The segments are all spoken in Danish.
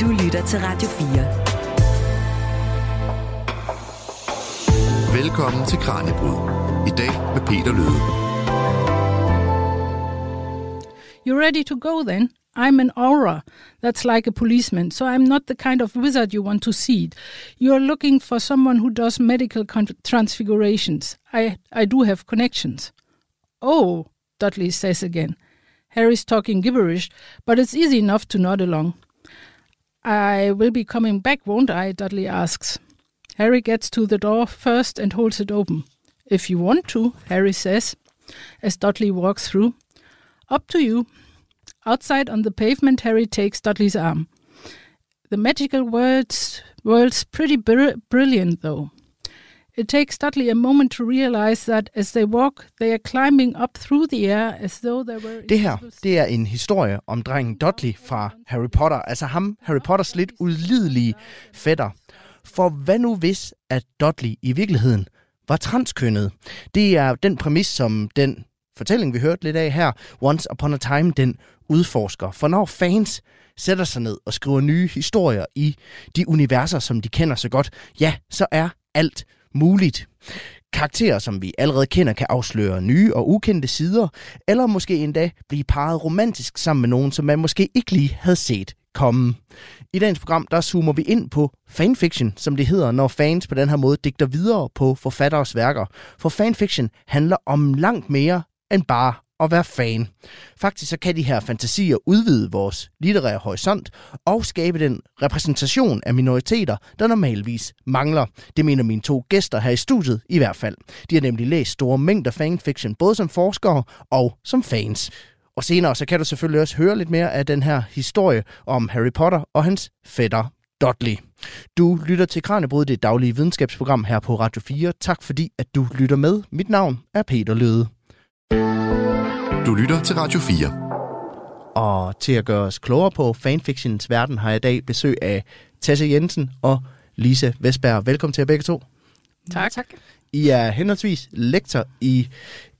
Du lytter til Radio 4. Velkommen til Kranjebrud. I dag med Peter Løde. You ready to go then? I'm an aura. That's like a policeman, so I'm not the kind of wizard you want to see. You're looking for someone who does medical con- transfigurations. I, I do have connections. Oh, Dudley says again. Harry's talking gibberish, but it's easy enough to nod along. I will be coming back, won't I? Dudley asks. Harry gets to the door first and holds it open. If you want to, Harry says, as Dudley walks through. Up to you. Outside on the pavement, Harry takes Dudley's arm. The magical words, world's pretty br- brilliant, though. It takes Dudley a moment to realize that as they walk, they are climbing up through the air as though they were. Det her, det er en historie om drengen Dudley fra Harry Potter. Altså ham, Harry Potters lidt ulidelige fætter. For hvad nu hvis, at Dudley i virkeligheden var transkønnet? Det er den præmis, som den fortælling, vi hørte lidt af her, Once Upon a Time, den udforsker. For når fans sætter sig ned og skriver nye historier i de universer, som de kender så godt, ja, så er alt muligt. Karakterer, som vi allerede kender, kan afsløre nye og ukendte sider, eller måske endda blive parret romantisk sammen med nogen, som man måske ikke lige havde set komme. I dagens program, der zoomer vi ind på fanfiction, som det hedder, når fans på den her måde digter videre på forfatteres værker. For fanfiction handler om langt mere end bare at være fan. Faktisk så kan de her fantasier udvide vores litterære horisont og skabe den repræsentation af minoriteter, der normalvis mangler. Det mener mine to gæster her i studiet i hvert fald. De har nemlig læst store mængder fanfiction, både som forskere og som fans. Og senere så kan du selvfølgelig også høre lidt mere af den her historie om Harry Potter og hans fætter Dudley. Du lytter til Kranjebrud, det daglige videnskabsprogram her på Radio 4. Tak fordi, at du lytter med. Mit navn er Peter Løde. Du lytter til Radio 4. Og til at gøre os klogere på fanfictions verden, har jeg i dag besøg af Tessa Jensen og Lisa Vestberg. Velkommen til jer begge to. Tak. tak. I er henholdsvis lektor i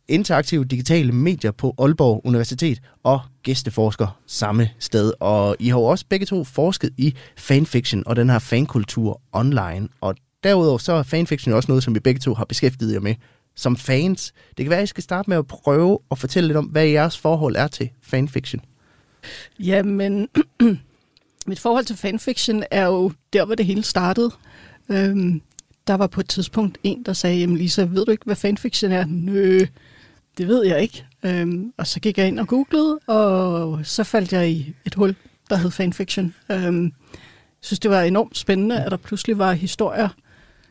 interaktive digitale medier på Aalborg Universitet og gæsteforsker samme sted. Og I har jo også begge to forsket i fanfiction og den her fankultur online. Og derudover så er fanfiction også noget, som vi begge to har beskæftiget jer med som fans. Det kan være, at I skal starte med at prøve at fortælle lidt om, hvad jeres forhold er til fanfiction. Jamen, mit forhold til fanfiction er jo der, hvor det hele startede. Øhm, der var på et tidspunkt en, der sagde, jamen Lisa, ved du ikke, hvad fanfiction er? Nø, det ved jeg ikke. Øhm, og så gik jeg ind og googlede, og så faldt jeg i et hul, der hed fanfiction. Øhm, jeg synes, det var enormt spændende, at der pludselig var historier,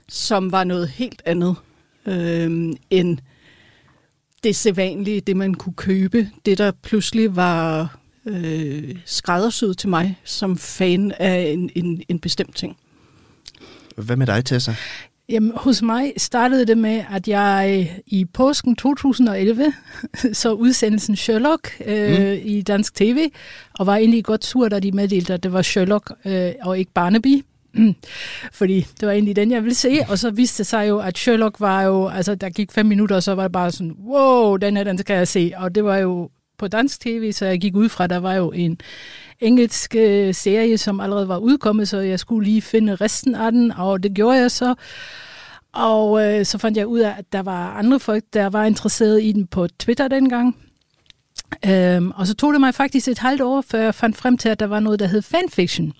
som var noget helt andet øh, end det sædvanlige, det man kunne købe. Det, der pludselig var øh, skræddersyet til mig som fan af en, en, en bestemt ting. Hvad med dig, Tessa? Jamen, hos mig startede det med, at jeg i påsken 2011 så udsendelsen Sherlock øh, mm. i dansk tv, og var egentlig godt sur, da de meddelte, at det var Sherlock øh, og ikke Barnaby. Fordi det var egentlig den, jeg ville se, og så viste det sig jo, at Sherlock var jo, altså der gik fem minutter, og så var det bare sådan, wow, den her, den skal jeg se. Og det var jo på dansk tv, så jeg gik ud fra, der var jo en engelsk øh, serie, som allerede var udkommet, så jeg skulle lige finde resten af den, og det gjorde jeg så. Og øh, så fandt jeg ud af, at der var andre folk, der var interesseret i den på Twitter dengang. Øhm, og så tog det mig faktisk et halvt år, før jeg fandt frem til, at der var noget, der hed fanfiction.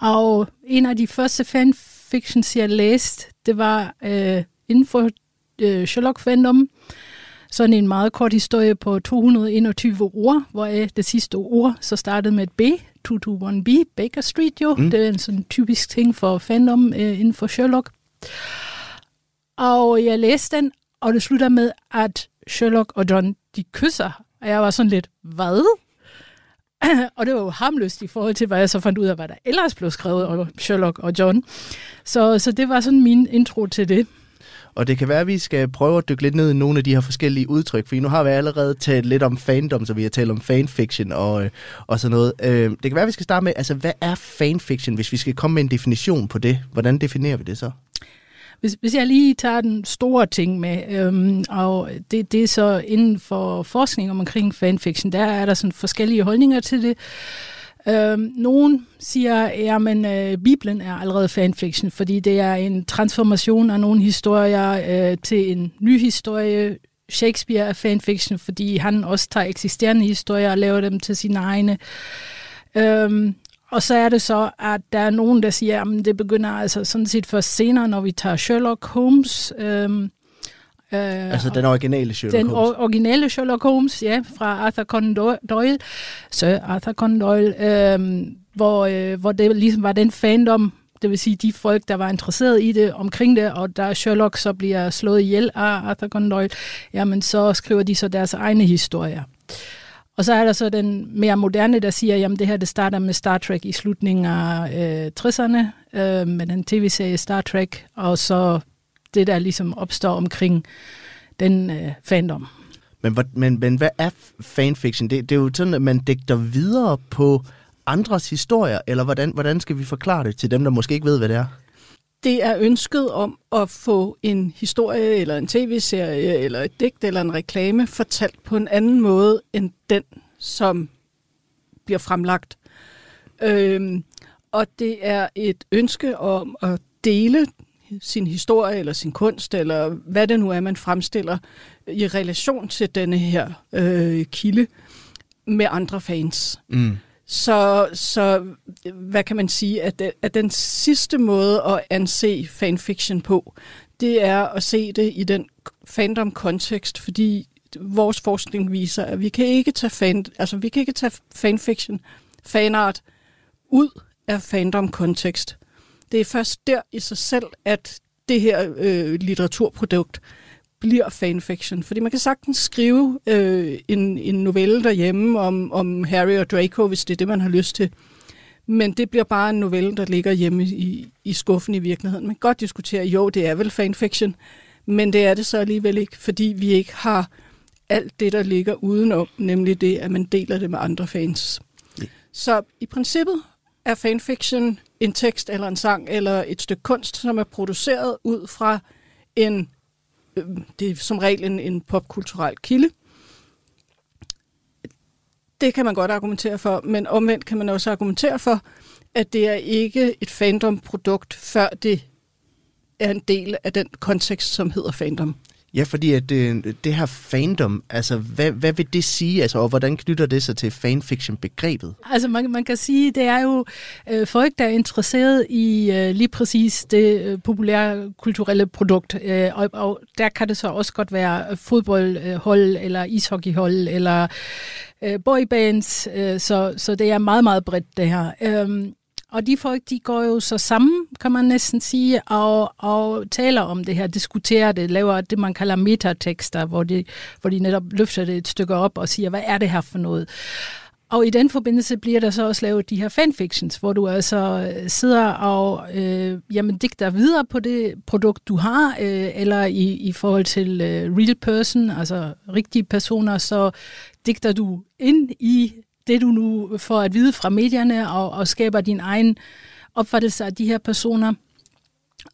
Og en af de første fanfictions, jeg læste, det var øh, inden for øh, Sherlock fandom. Sådan en meget kort historie på 221 ord, hvor det sidste ord så startede med et B, 221B, Baker Street jo. Mm. Det er en sådan typisk ting for fandom øh, inden for Sherlock. Og jeg læste den, og det slutter med, at Sherlock og John, de kysser. Og jeg var sådan lidt, hvad? og det var jo harmløst i forhold til, hvad jeg så fandt ud af, hvad der ellers blev skrevet om Sherlock og John. Så, så det var sådan min intro til det. Og det kan være, at vi skal prøve at dykke lidt ned i nogle af de her forskellige udtryk, for nu har vi allerede talt lidt om fandom, så vi har talt om fanfiction og, øh, og sådan noget. Øh, det kan være, at vi skal starte med, altså hvad er fanfiction, hvis vi skal komme med en definition på det? Hvordan definerer vi det så? Hvis, hvis jeg lige tager den store ting med, øhm, og det, det er så inden for forskning omkring fanfiction, der er der sådan forskellige holdninger til det. Øhm, nogen siger, at øh, Bibelen er allerede fanfiction, fordi det er en transformation af nogle historier øh, til en ny historie. Shakespeare er fanfiction, fordi han også tager eksisterende historier og laver dem til sine egne. Øhm, og så er det så, at der er nogen, der siger, at det begynder altså sådan set først senere, når vi tager Sherlock Holmes. Øhm, Øh, altså den originale Sherlock den Holmes? Den originale Sherlock Holmes, ja, fra Arthur Conan Doyle, Sir Arthur Conan Doyle, øh, hvor, øh, hvor det ligesom var den fandom, det vil sige de folk, der var interesseret i det, omkring det, og da Sherlock så bliver slået ihjel af Arthur Conan Doyle, jamen så skriver de så deres egne historier. Og så er der så den mere moderne, der siger, jamen det her det starter med Star Trek i slutningen af øh, 60'erne, øh, med den tv-serie Star Trek, og så det, der ligesom opstår omkring den øh, fandom. Men, men, men hvad er fanfiction? Det, det er jo sådan, at man digter videre på andres historier, eller hvordan, hvordan skal vi forklare det til dem, der måske ikke ved, hvad det er? Det er ønsket om at få en historie, eller en tv-serie, eller et digt, eller en reklame fortalt på en anden måde, end den, som bliver fremlagt. Øhm, og det er et ønske om at dele sin historie eller sin kunst, eller hvad det nu er, man fremstiller i relation til denne her øh, kilde med andre fans. Mm. Så, så hvad kan man sige, at, at den sidste måde at anse fanfiction på, det er at se det i den fandom-kontekst, fordi vores forskning viser, at vi kan ikke tage, fan, altså, vi kan ikke tage fanfiction, fanart, ud af fandom-kontekst. Det er først der i sig selv, at det her øh, litteraturprodukt bliver fanfiction. Fordi man kan sagtens skrive øh, en, en novelle derhjemme om, om Harry og Draco, hvis det er det, man har lyst til. Men det bliver bare en novelle, der ligger hjemme i, i skuffen i virkeligheden. Man kan godt diskutere, jo, det er vel fanfiction, men det er det så alligevel ikke, fordi vi ikke har alt det, der ligger udenom, nemlig det, at man deler det med andre fans. Ja. Så i princippet er fanfiction en tekst eller en sang eller et stykke kunst, som er produceret ud fra en, øh, det er som regel en, en popkulturel kilde. Det kan man godt argumentere for, men omvendt kan man også argumentere for, at det er ikke et fandom-produkt, før det er en del af den kontekst, som hedder fandom. Ja, fordi at det, det her fandom, altså hvad, hvad vil det sige, altså, og hvordan knytter det sig til fanfiction-begrebet? Altså man, man kan sige, det er jo øh, folk, der er interesseret i øh, lige præcis det øh, populære kulturelle produkt, øh, og, og der kan det så også godt være fodboldhold, øh, eller ishockeyhold, eller øh, boybands, øh, så, så det er meget, meget bredt det her. Øh, og de folk, de går jo så sammen, kan man næsten sige, og, og taler om det her, diskuterer det, laver det, man kalder metatekster, hvor de, hvor de netop løfter det et stykke op og siger, hvad er det her for noget? Og i den forbindelse bliver der så også lavet de her fanfictions, hvor du altså øh, sidder og øh, jamen, digter videre på det produkt, du har, øh, eller i, i forhold til øh, real person, altså rigtige personer, så digter du ind i det, du nu får at vide fra medierne, og, og skaber din egen opfattelse af de her personer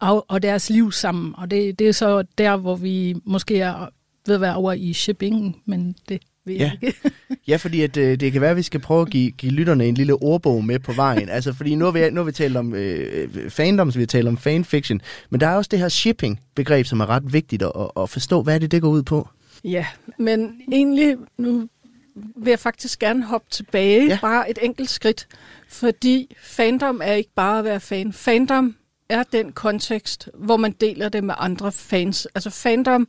og, og deres liv sammen. Og det, det er så der, hvor vi måske er ved at være over i shipping, men det ved ja. ikke. ja, fordi at, øh, det kan være, at vi skal prøve at give, give lytterne en lille ordbog med på vejen. altså, fordi nu har vi, nu har vi talt om øh, fandom, så vi har talt om fanfiction, men der er også det her shipping-begreb, som er ret vigtigt at, at forstå. Hvad er det, det går ud på? Ja, men egentlig, nu vil jeg faktisk gerne hoppe tilbage, ja. bare et enkelt skridt, fordi fandom er ikke bare at være fan. Fandom er den kontekst, hvor man deler det med andre fans. Altså fandom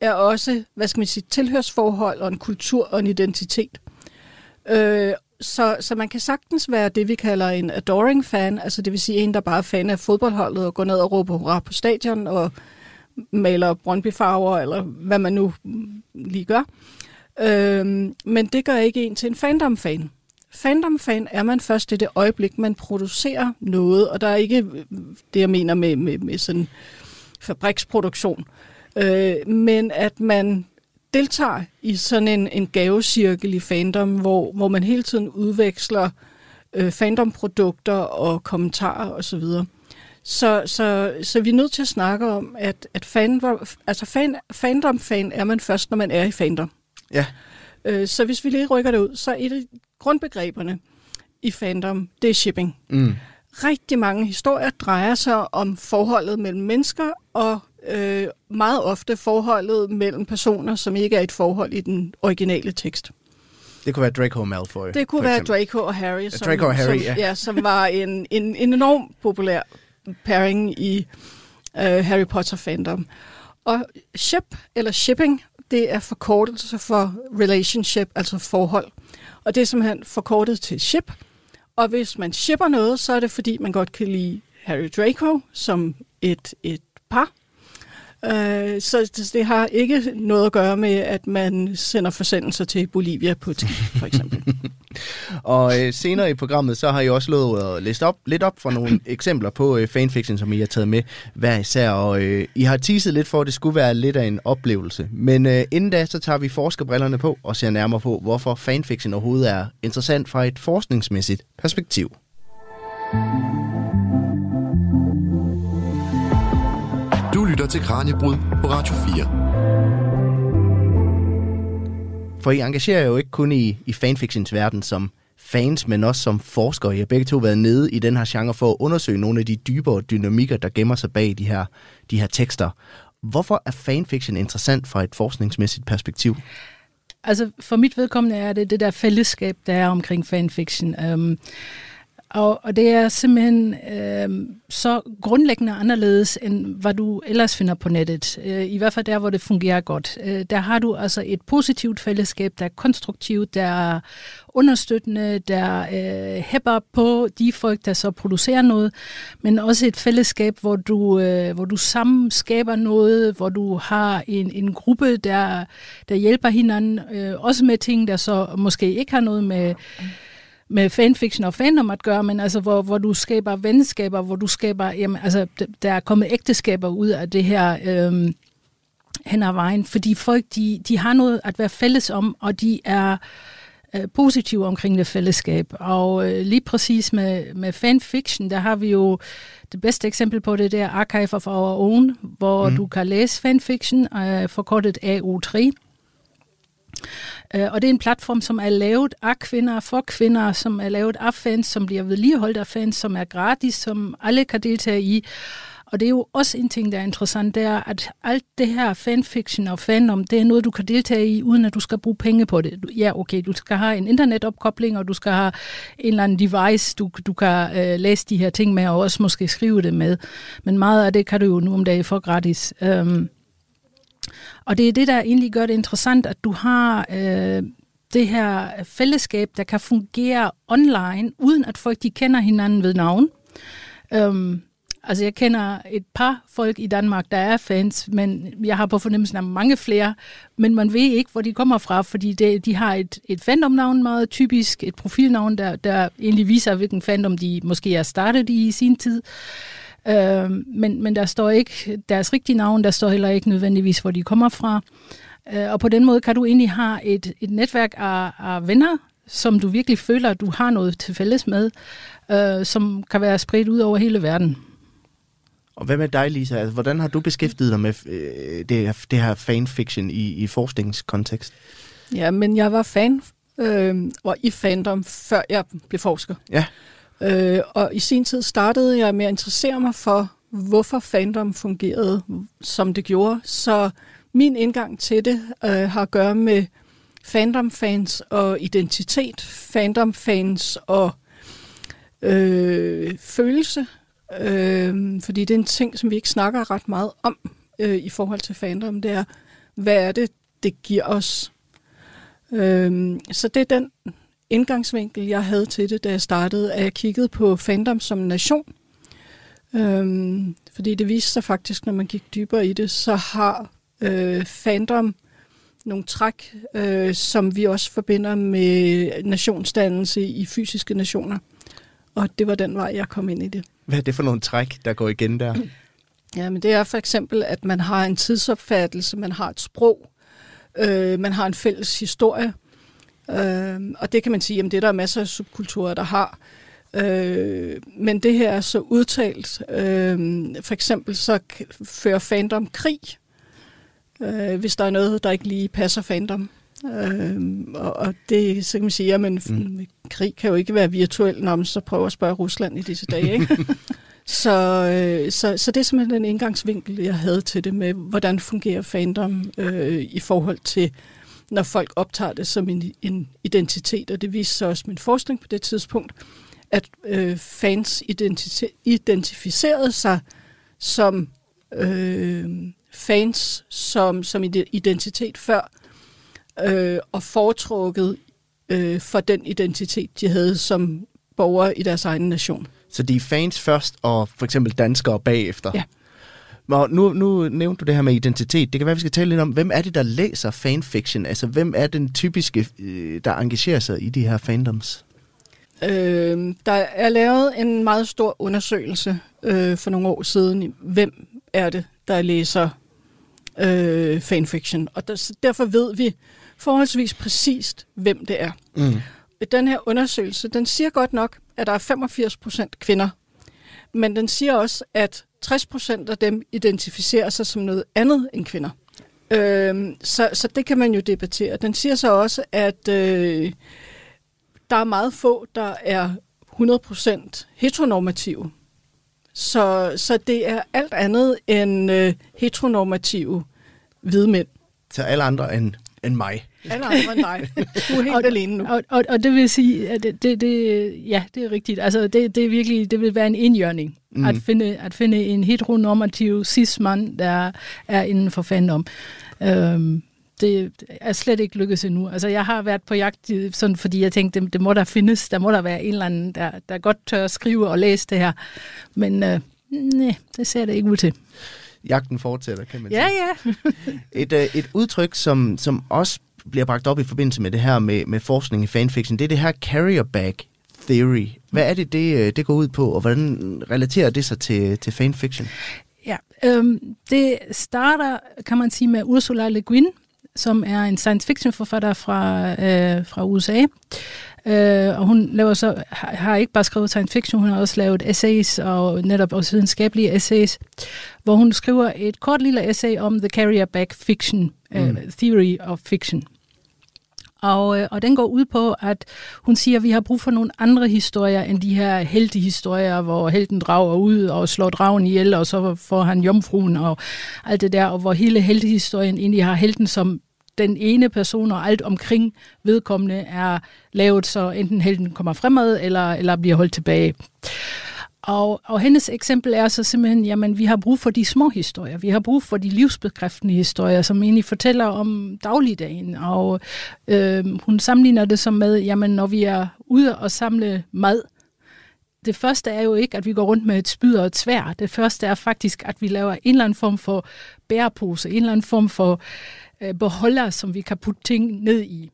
er også, hvad skal man sige, tilhørsforhold og en kultur og en identitet. Øh, så, så man kan sagtens være det, vi kalder en adoring fan, altså det vil sige en, der bare er fan af fodboldholdet og går ned og råber hurra på stadion og maler Brøndby-farver, eller hvad man nu lige gør. Øhm, men det gør ikke en til en fandom-fan. Fandom-fan er man først i det øjeblik, man producerer noget, og der er ikke øh, det, jeg mener med, med, med sådan fabriksproduktion, øh, men at man deltager i sådan en, en gavecirkel i fandom, hvor, hvor man hele tiden udveksler øh, fandom-produkter og kommentarer osv. Så, så, så, så vi er nødt til at snakke om, at, at fandom, altså fan, fandom-fan er man først, når man er i fandom. Ja. Øh, så hvis vi lige rykker det ud, så et af grundbegreberne i fandom, det er shipping. Mm. Rigtig mange historier drejer sig om forholdet mellem mennesker, og øh, meget ofte forholdet mellem personer, som ikke er et forhold i den originale tekst. Det kunne være Draco Malfoy. Det kunne være. Draco og Harry, som, Draco og Harry, som, ja. ja, som var en, en, en enorm populær pairing i øh, Harry Potter fandom. Og ship eller shipping, det er forkortelse for relationship, altså forhold. Og det er simpelthen forkortet til ship. Og hvis man shipper noget, så er det fordi, man godt kan lide Harry Draco som et, et par. Øh, så det- har ikke noget at gøre med, at man sender forsendelser til Bolivia på et for eksempel. Og øh, senere i programmet, så har I også lovet at læse op, lidt op for nogle eksempler på øh, fanfiction, som I har taget med hver især. Og øh, I har teaset lidt for, at det skulle være lidt af en oplevelse. Men øh, inden da, så tager vi forskerbrillerne på og ser nærmere på, hvorfor fanfiction overhovedet er interessant fra et forskningsmæssigt perspektiv. Du til Kranjebrud på Radio 4. For I engagerer jo ikke kun i, i fanfictions verden som fans, men også som forskere. I har begge to været nede i den her genre for at undersøge nogle af de dybere dynamikker, der gemmer sig bag de her, de her tekster. Hvorfor er fanfiction interessant fra et forskningsmæssigt perspektiv? Altså, for mit vedkommende er det det der fællesskab, der er omkring fanfiction. Um, og, og det er simpelthen øh, så grundlæggende anderledes, end hvad du ellers finder på nettet. Øh, I hvert fald der, hvor det fungerer godt. Øh, der har du altså et positivt fællesskab, der er konstruktivt, der er understøttende, der øh, hæpper på de folk, der så producerer noget, men også et fællesskab, hvor du, øh, hvor du sammen skaber noget, hvor du har en, en gruppe, der, der hjælper hinanden, øh, også med ting, der så måske ikke har noget med med fanfiction og fandom at gøre, men altså, hvor, hvor du skaber venskaber, hvor du skaber, jamen, altså, der er kommet ægteskaber ud af det her øhm, hen ad vejen, fordi folk, de, de har noget at være fælles om, og de er øh, positive omkring det fællesskab. Og øh, lige præcis med, med fanfiction, der har vi jo det bedste eksempel på det, der Archive of Our Own, hvor mm. du kan læse fanfiction, øh, forkortet AO3, Uh, Øh, og det er en platform, som er lavet af kvinder, for kvinder, som er lavet af fans, som bliver vedligeholdt af fans, som er gratis, som alle kan deltage i. Og det er jo også en ting, der er interessant, det er, at alt det her fanfiction og fandom, det er noget, du kan deltage i, uden at du skal bruge penge på det. Ja, okay, du skal have en internetopkobling, og du skal have en eller anden device, du, du kan øh, læse de her ting med, og også måske skrive det med. Men meget af det kan du jo nu om dagen få gratis. Øhm, og det er det, der egentlig gør det interessant, at du har øh, det her fællesskab, der kan fungere online, uden at folk de kender hinanden ved navn. Øhm, altså jeg kender et par folk i Danmark, der er fans, men jeg har på fornemmelsen af mange flere, men man ved ikke, hvor de kommer fra, fordi det, de har et, et fandomnavn meget typisk, et profilnavn, der, der egentlig viser, hvilken fandom de måske er startet i i sin tid. Øh, men, men der står ikke deres rigtige navn, der står heller ikke nødvendigvis, hvor de kommer fra. Øh, og på den måde kan du egentlig have et, et netværk af, af venner, som du virkelig føler, at du har noget til fælles med, øh, som kan være spredt ud over hele verden. Og hvad med dig, Lisa? Altså, hvordan har du beskæftiget dig med øh, det, her, det her fanfiction i, i forskningskontekst? Ja, men jeg var fan øh, og i fandom, før jeg blev forsker. Ja. Øh, og i sin tid startede jeg med at interessere mig for, hvorfor fandom fungerede, som det gjorde. Så min indgang til det øh, har at gøre med fandom-fans og identitet, fandom-fans og øh, følelse. Øh, fordi det er en ting, som vi ikke snakker ret meget om øh, i forhold til fandom. Det er, hvad er det, det giver os? Øh, så det er den indgangsvinkel, jeg havde til det, da jeg startede, at jeg kiggede på fandom som nation. Øhm, fordi det viste sig faktisk, når man gik dybere i det, så har øh, fandom nogle træk, øh, som vi også forbinder med nationsdannelse i fysiske nationer. Og det var den vej, jeg kom ind i det. Hvad er det for nogle træk, der går igen der? Ja, men det er for eksempel, at man har en tidsopfattelse, man har et sprog, øh, man har en fælles historie, Øh, og det kan man sige, at det er der masser af subkulturer, der har. Øh, men det her er så udtalt. Øh, for eksempel så fører fandom krig, øh, hvis der er noget, der ikke lige passer fandom. Øhm, og, og det, så kan man sige, at mm. krig kan jo ikke være virtuel, når man så prøver at spørge Rusland i disse dage. Ikke? så, øh, så, så det er simpelthen den indgangsvinkel, jeg havde til det med, hvordan fungerer fandom øh, i forhold til, når folk optager det som en, en identitet. Og det viste sig også min forskning på det tidspunkt, at øh, fans identificerede sig som øh, fans som, som identitet før, øh, og foretrukket øh, for den identitet, de havde som borgere i deres egen nation. Så de er fans først, og for eksempel danskere bagefter? Ja. Og nu, nu nævnte du det her med identitet. Det kan være, vi skal tale lidt om, hvem er det, der læser fanfiction? Altså, hvem er den typiske, øh, der engagerer sig i de her fandoms? Øh, der er lavet en meget stor undersøgelse øh, for nogle år siden. Hvem er det, der læser øh, fanfiction? Og der, derfor ved vi forholdsvis præcist, hvem det er. Mm. Den her undersøgelse, den siger godt nok, at der er 85 procent kvinder. Men den siger også, at 60 procent af dem identificerer sig som noget andet end kvinder. Øh, så, så det kan man jo debattere. Den siger så også, at øh, der er meget få, der er 100% heteronormative. Så, så det er alt andet end øh, heteronormative hvide mænd. Så alle andre end, end mig. Alle andre end dig. Du er helt og, alene nu. Og, og, og det vil sige, at det, det, det, ja, det er rigtigt. Altså, det, det er virkelig, det vil være en indjørning. Mm. At, finde, at finde en heteronormativ cis-mand, der er inden for fandom. Øhm, det er slet ikke lykkedes endnu. Altså, jeg har været på jagt, sådan, fordi jeg tænkte, det, det må der findes. Der må der være en eller anden, der, der godt tør at skrive og læse det her. Men øh, nej, det ser det ikke ud til. Jagten fortsætter, kan man ja, sige. Ja, ja. et, øh, et udtryk, som, som også bliver bragt op i forbindelse med det her med, med forskning i fanfiction, det er det her carrier bag theory. Hvad er det, det, øh, det går ud på, og hvordan relaterer det sig til, til fanfiction? Ja, øhm, det starter, kan man sige, med Ursula Le Guin, som er en science fiction forfatter fra, øh, fra USA. Øh, og hun laver så, har, har ikke bare skrevet science fiction, hun har også lavet essays, og netop også videnskabelige essays, hvor hun skriver et kort lille essay om the carrier back fiction, øh, mm. theory of fiction. Og, øh, og den går ud på, at hun siger, at vi har brug for nogle andre historier end de her heltehistorier, hvor helten drager ud og slår dragen ihjel, og så får han jomfruen og alt det der, og hvor hele heltehistorien egentlig har helten som den ene person og alt omkring vedkommende er lavet, så enten helten kommer fremad eller, eller bliver holdt tilbage. Og, og hendes eksempel er så simpelthen, jamen vi har brug for de små historier. Vi har brug for de livsbekræftende historier, som egentlig fortæller om dagligdagen. Og øh, hun sammenligner det som med, jamen når vi er ude og samle mad, det første er jo ikke, at vi går rundt med et spyd og et svær. Det første er faktisk, at vi laver en eller anden form for bærepose, en eller anden form for øh, beholder, som vi kan putte ting ned i.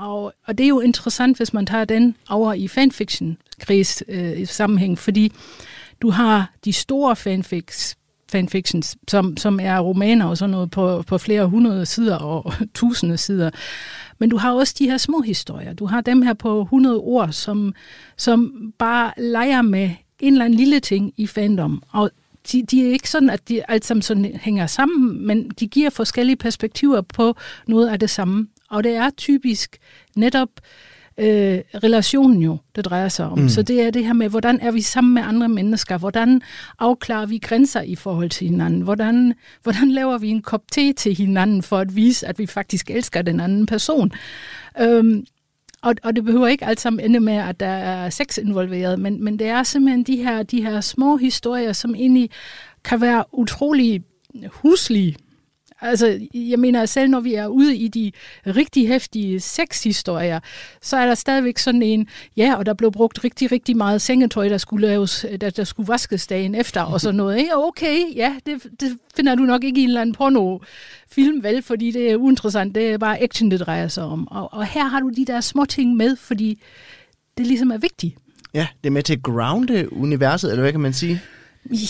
Og, og det er jo interessant, hvis man tager den over i fanfiction-kris øh, sammenhæng, fordi du har de store fanfics, fanfictions, som, som er romaner og sådan noget på, på flere hundrede sider og tusinde sider. Men du har også de her små historier. Du har dem her på 100 ord, som, som bare leger med en eller anden lille ting i fandom. Og de, de er ikke sådan, at de alt sammen sådan hænger sammen, men de giver forskellige perspektiver på noget af det samme. Og det er typisk netop øh, relationen jo, det drejer sig om. Mm. Så det er det her med, hvordan er vi sammen med andre mennesker? Hvordan afklarer vi grænser i forhold til hinanden? Hvordan, hvordan laver vi en kop te til hinanden for at vise, at vi faktisk elsker den anden person? Øhm, og, og det behøver ikke alt sammen ende med, at der er sex involveret, men, men det er simpelthen de her, de her små historier, som egentlig kan være utrolig huslige Altså, jeg mener, selv når vi er ude i de rigtig hæftige sexhistorier, så er der stadigvæk sådan en, ja, og der blev brugt rigtig, rigtig meget sengetøj, der skulle laves, der, der skulle vaskes dagen efter, og sådan noget. Ikke? okay, ja, det, det finder du nok ikke i en eller anden pornofilm, vel, fordi det er uinteressant, det er bare action, det drejer sig om. Og, og her har du de der små ting med, fordi det ligesom er vigtigt. Ja, det er med til at grounde universet, eller hvad kan man sige?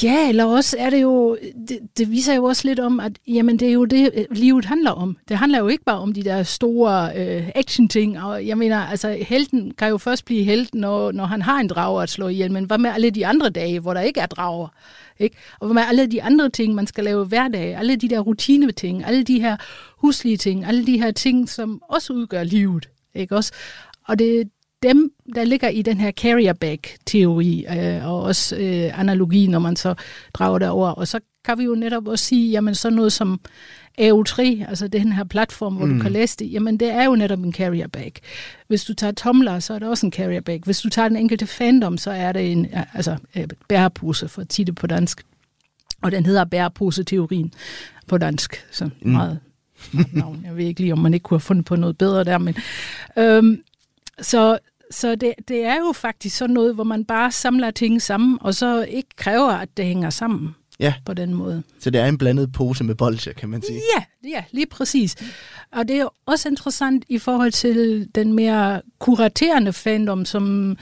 Ja, eller også er det jo, det, det viser jo også lidt om, at jamen, det er jo det, øh, livet handler om. Det handler jo ikke bare om de der store øh, action-ting, og jeg mener, altså helten kan jo først blive helten, når, når han har en drager at slå ihjel, men hvad med alle de andre dage, hvor der ikke er drager? Ikke? Og hvad med alle de andre ting, man skal lave hver dag, alle de der rutine-ting, alle de her huslige ting, alle de her ting, som også udgør livet. Ikke også? Og det, dem, der ligger i den her carrier bag-teori, øh, og også øh, analogi, når man så drager det over. Og så kan vi jo netop også sige, jamen sådan noget som AO3, altså den her platform, hvor mm. du kan læse det, jamen det er jo netop en carrier bag. Hvis du tager Tumblr, så er det også en carrier bag. Hvis du tager den enkelte fandom, så er det en altså, øh, bærepose, for at sige det på dansk. Og den hedder bærepose-teorien på dansk, så mm. meget navn. Jeg ved ikke lige, om man ikke kunne have fundet på noget bedre der, men øhm, så, så det, det er jo faktisk sådan noget, hvor man bare samler ting sammen, og så ikke kræver, at det hænger sammen ja. på den måde. Så det er en blandet pose med bolcher, kan man sige. Ja, ja, lige præcis. Og det er også interessant i forhold til den mere kuraterende fandom, som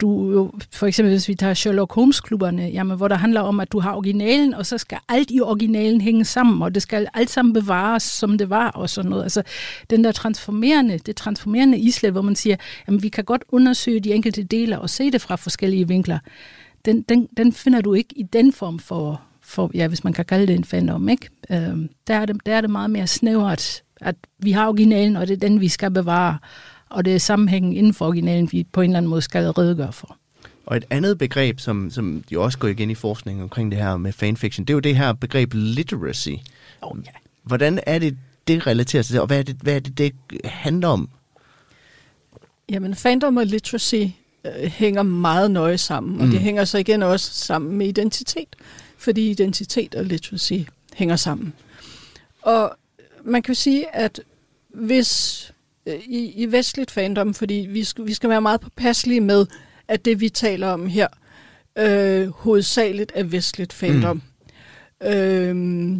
du jo, for eksempel hvis vi tager Sherlock Holmes-klubberne, jamen, hvor der handler om, at du har originalen, og så skal alt i originalen hænge sammen, og det skal alt sammen bevares, som det var, og sådan noget. Altså, den der transformerende, det transformerende islet, hvor man siger, jamen, vi kan godt undersøge de enkelte dele og se det fra forskellige vinkler, den, den, den finder du ikke i den form for, for ja, hvis man kan kalde det en fandom, ikke? Øhm, der, er det, der er det meget mere snævert, at vi har originalen, og det er den, vi skal bevare og det er sammenhængen inden for originalen, vi på en eller anden måde skal redegøre for. Og et andet begreb, som, som jo også går igen i forskningen omkring det her med fanfiction, det er jo det her begreb literacy. Oh, ja. Hvordan er det, det relaterer sig til, og hvad er det, hvad er det, det handler om? Jamen, fandom og literacy øh, hænger meget nøje sammen, mm. og det hænger så igen også sammen med identitet, fordi identitet og literacy hænger sammen. Og man kan sige, at hvis i, i vestligt fandom, fordi vi skal, vi skal være meget påpasselige med, at det vi taler om her, øh, hovedsageligt er vestligt fandom. Mm. Øh,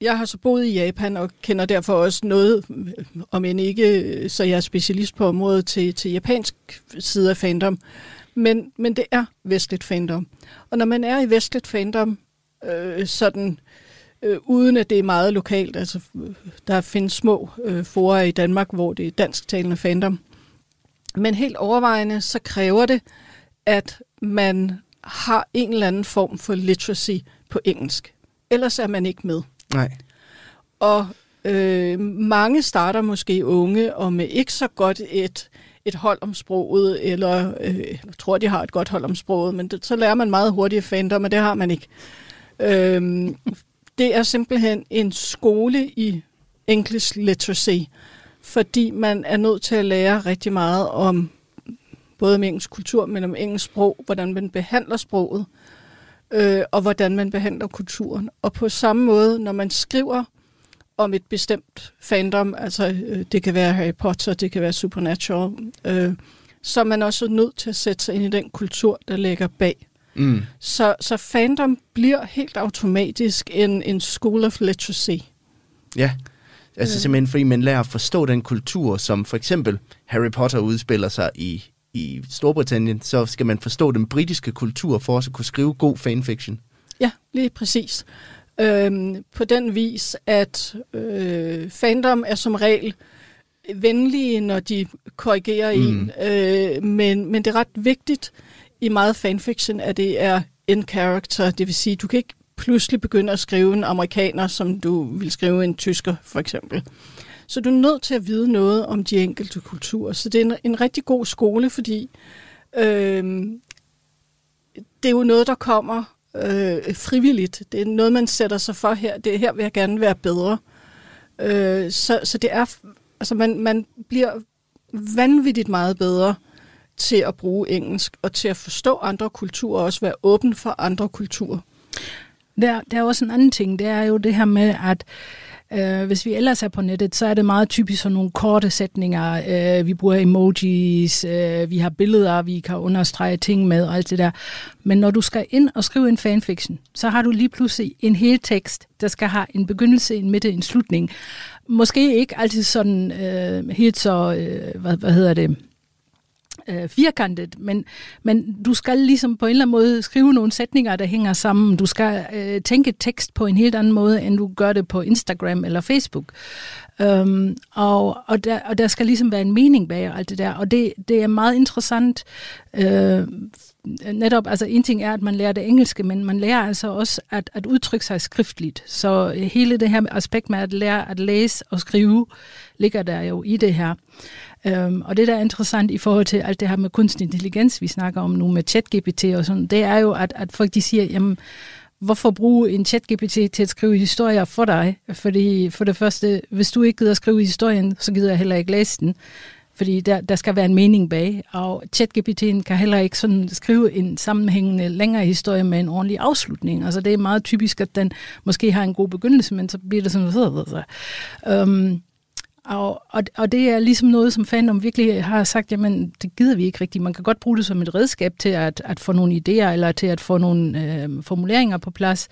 jeg har så boet i Japan og kender derfor også noget, om end ikke så jeg er specialist på området, til, til japansk side af fandom. Men, men det er vestligt fandom. Og når man er i vestligt fandom, øh, sådan øh, øh, uden at det er meget lokalt. Altså, der findes små øh, forer i Danmark, hvor det er dansktalende fandom. Men helt overvejende, så kræver det, at man har en eller anden form for literacy på engelsk. Ellers er man ikke med. Nej. Og øh, mange starter måske unge og med ikke så godt et, et hold om sproget, eller øh, jeg tror, de har et godt hold om sproget, men det, så lærer man meget hurtigt fandom, og det har man ikke. Øh, det er simpelthen en skole i English literacy, fordi man er nødt til at lære rigtig meget om både om engelsk kultur, men om engelsk sprog, hvordan man behandler sproget, øh, og hvordan man behandler kulturen. Og på samme måde, når man skriver om et bestemt fandom, altså øh, det kan være Harry Potter, det kan være Supernatural, øh, så er man også nødt til at sætte sig ind i den kultur, der ligger bag. Mm. Så, så fandom bliver helt automatisk en, en school of literacy. Ja, altså øh. simpelthen fordi man lærer at forstå den kultur, som for eksempel Harry Potter udspiller sig i, i Storbritannien, så skal man forstå den britiske kultur for at kunne skrive god fanfiction. Ja, lige præcis. Øhm, på den vis, at øh, fandom er som regel venlige, når de korrigerer mm. en, øh, men, men det er ret vigtigt, i meget fanfiction, at det er in character, det vil sige, du kan ikke pludselig begynde at skrive en amerikaner, som du vil skrive en tysker, for eksempel. Så du er nødt til at vide noget om de enkelte kulturer. Så det er en, en rigtig god skole, fordi øh, det er jo noget, der kommer øh, frivilligt. Det er noget, man sætter sig for her. Det er her vil jeg gerne være bedre. Øh, så, så det er, altså man, man bliver vanvittigt meget bedre til at bruge engelsk og til at forstå andre kulturer og også være åben for andre kulturer. Der, der er også en anden ting, det er jo det her med, at øh, hvis vi ellers er på nettet, så er det meget typisk sådan nogle korte sætninger. Øh, vi bruger emojis, øh, vi har billeder, vi kan understrege ting med og alt det der. Men når du skal ind og skrive en fanfiction, så har du lige pludselig en hel tekst, der skal have en begyndelse, en midte, en slutning. Måske ikke altid sådan øh, helt så, øh, hvad, hvad hedder det, øh, firkantet, men, men du skal ligesom på en eller anden måde skrive nogle sætninger, der hænger sammen. Du skal øh, tænke tekst på en helt anden måde, end du gør det på Instagram eller Facebook. Øhm, og, og, der, og der skal ligesom være en mening bag alt det der, og det, det er meget interessant. Øh, netop, altså en ting er, at man lærer det engelske, men man lærer altså også at, at udtrykke sig skriftligt. Så øh, hele det her aspekt med at lære at læse og skrive, ligger der jo i det her. Øhm, og det, der er interessant i forhold til alt det her med kunstig intelligens, vi snakker om nu med ChatGPT og sådan, det er jo, at, at folk de siger, jamen, hvorfor bruge en ChatGPT til at skrive historier for dig? Fordi for det første, hvis du ikke gider skrive historien, så gider jeg heller ikke læse den. Fordi der, der skal være en mening bag, og ChatGPT'en kan heller ikke sådan skrive en sammenhængende længere historie med en ordentlig afslutning. Altså det er meget typisk, at den måske har en god begyndelse, men så bliver det sådan... Øhm, og, og, og det er ligesom noget, som fandom virkelig har sagt, jamen det gider vi ikke rigtigt. Man kan godt bruge det som et redskab til at, at få nogle idéer, eller til at få nogle øh, formuleringer på plads.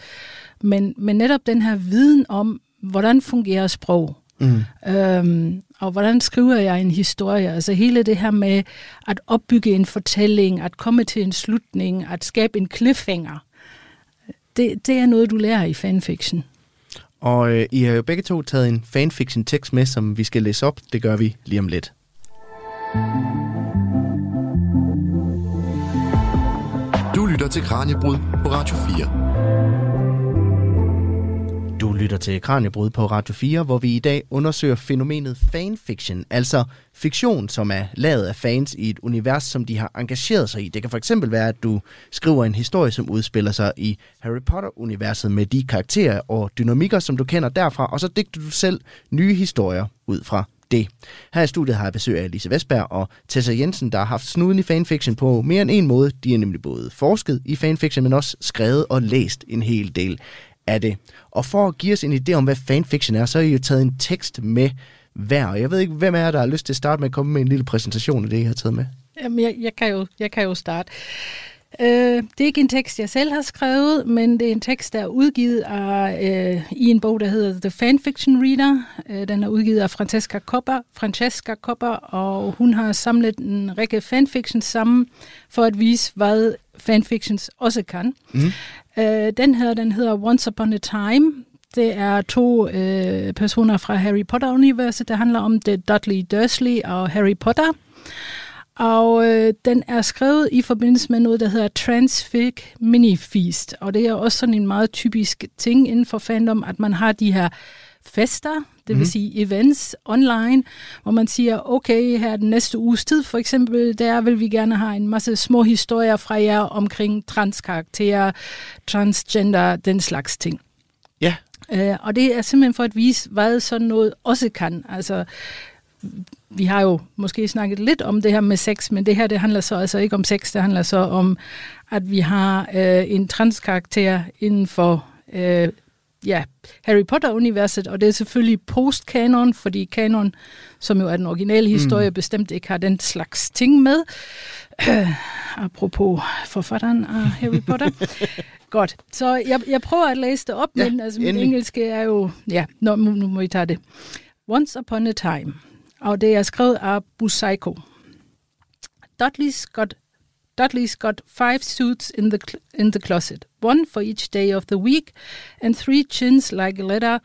Men, men netop den her viden om, hvordan fungerer sprog, mm. øhm, og hvordan skriver jeg en historie, altså hele det her med at opbygge en fortælling, at komme til en slutning, at skabe en cliffhanger, det, det er noget, du lærer i fanfiction. Og øh, I har jo begge to taget en fanfiction-tekst med, som vi skal læse op. Det gør vi lige om lidt. Du lytter til Kranjebrud på Radio 4. Du lytter til Kranjebrud på Radio 4, hvor vi i dag undersøger fænomenet fanfiction, altså fiktion, som er lavet af fans i et univers, som de har engageret sig i. Det kan for eksempel være, at du skriver en historie, som udspiller sig i Harry Potter-universet med de karakterer og dynamikker, som du kender derfra, og så digter du selv nye historier ud fra det. Her i studiet har jeg besøg af Lise Vestberg og Tessa Jensen, der har haft snuden i fanfiction på mere end en måde. De har nemlig både forsket i fanfiction, men også skrevet og læst en hel del af det. Og for at give os en idé om, hvad fanfiction er, så har I jo taget en tekst med hver. Jeg ved ikke, hvem er der har lyst til at starte med at komme med en lille præsentation af det, jeg har taget med? Jamen, jeg, jeg, kan, jo, jeg kan jo starte. Øh, det er ikke en tekst, jeg selv har skrevet, men det er en tekst, der er udgivet af, øh, i en bog, der hedder The Fanfiction Reader. Øh, den er udgivet af Francesca Kopper, Francesca Kopper, og hun har samlet en række fanfiction sammen for at vise, hvad fanfictions også kan. Mm. Uh, den her, den hedder Once Upon a Time. Det er to uh, personer fra Harry Potter-universet. Det handler om det Dudley Dursley og Harry Potter. Og øh, den er skrevet i forbindelse med noget, der hedder Transfig Mini Feast. Og det er også sådan en meget typisk ting inden for fandom, at man har de her fester, det vil mm. sige events online, hvor man siger, okay, her den næste uges tid for eksempel, der vil vi gerne have en masse små historier fra jer omkring transkarakterer, transgender, den slags ting. Ja. Øh, og det er simpelthen for at vise, hvad sådan noget også kan. Altså, vi har jo måske snakket lidt om det her med sex, men det her det handler så altså ikke om sex, det handler så om, at vi har øh, en transkarakter inden for øh, ja, Harry Potter-universet, og det er selvfølgelig post-kanon, fordi kanon, som jo er den originale mm. historie, mm. bestemt ikke har den slags ting med. Øh, apropos forfatteren af Harry Potter. Godt, så jeg, jeg prøver at læse det op, ja, men altså, mit engelske er jo... Ja, nu, nu må vi tage det. Once upon a time – og det er skrevet af Busaiko. Dudley's got Dudley's got five suits in the in the closet, one for each day of the week, and three chins like a letter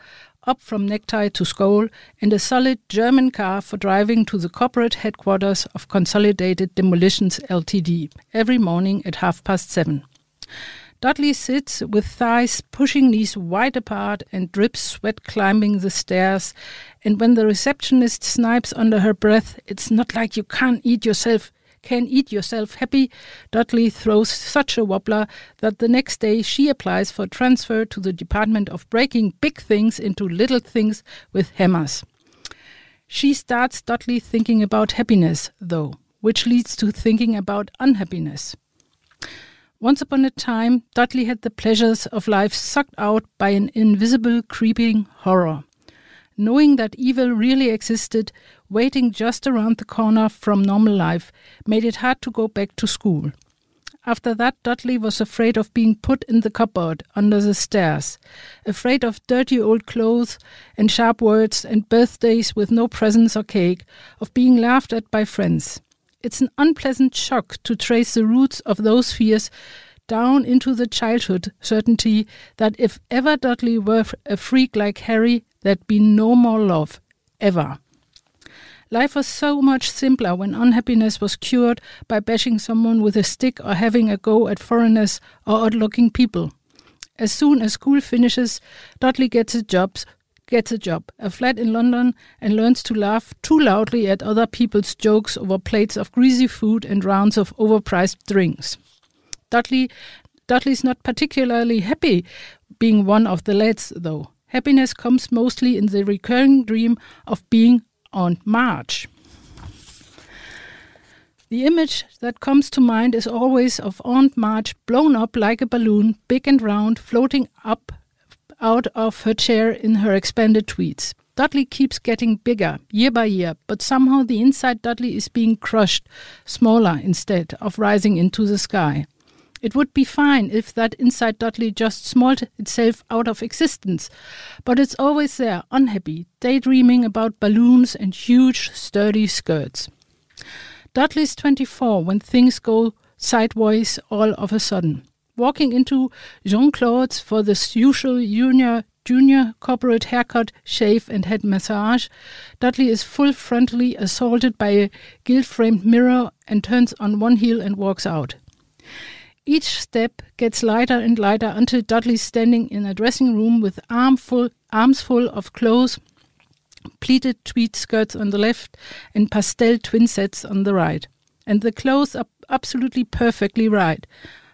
up from necktie to skull, and a solid German car for driving to the corporate headquarters of Consolidated Demolitions Ltd. every morning at half past seven. Dudley sits with thighs pushing knees wide apart and drips sweat climbing the stairs. And when the receptionist snipes under her breath, it's not like you can't eat yourself, can eat yourself happy. Dudley throws such a wobbler that the next day she applies for transfer to the Department of Breaking Big Things into Little Things with Hammers. She starts Dudley thinking about happiness, though, which leads to thinking about unhappiness. Once upon a time, Dudley had the pleasures of life sucked out by an invisible, creeping horror. Knowing that evil really existed, waiting just around the corner from normal life, made it hard to go back to school. After that, Dudley was afraid of being put in the cupboard under the stairs, afraid of dirty old clothes and sharp words and birthdays with no presents or cake, of being laughed at by friends It's an unpleasant shock to trace the roots of those fears down into the childhood certainty that if ever Dudley were a freak like Harry, there'd be no more love, ever. Life was so much simpler when unhappiness was cured by bashing someone with a stick or having a go at foreigners or odd looking people. As soon as school finishes, Dudley gets a job, gets a job, a flat in London, and learns to laugh too loudly at other people's jokes over plates of greasy food and rounds of overpriced drinks. Dudley Dudley's not particularly happy being one of the lads, though. Happiness comes mostly in the recurring dream of being on March. The image that comes to mind is always of Aunt March blown up like a balloon, big and round, floating up out of her chair in her expanded tweeds. Dudley keeps getting bigger year by year, but somehow the inside Dudley is being crushed, smaller instead of rising into the sky. It would be fine if that inside Dudley just smalled itself out of existence, but it's always there, unhappy, daydreaming about balloons and huge, sturdy skirts. Dudley's 24 when things go sideways all of a sudden. Walking into Jean Claude's for the usual junior, junior corporate haircut, shave, and head massage, Dudley is full frontally assaulted by a gilt framed mirror and turns on one heel and walks out. Each step gets lighter and lighter until Dudley's standing in a dressing room with armful, arms full of clothes, pleated tweed skirts on the left, and pastel twin sets on the right. And the clothes are absolutely perfectly right.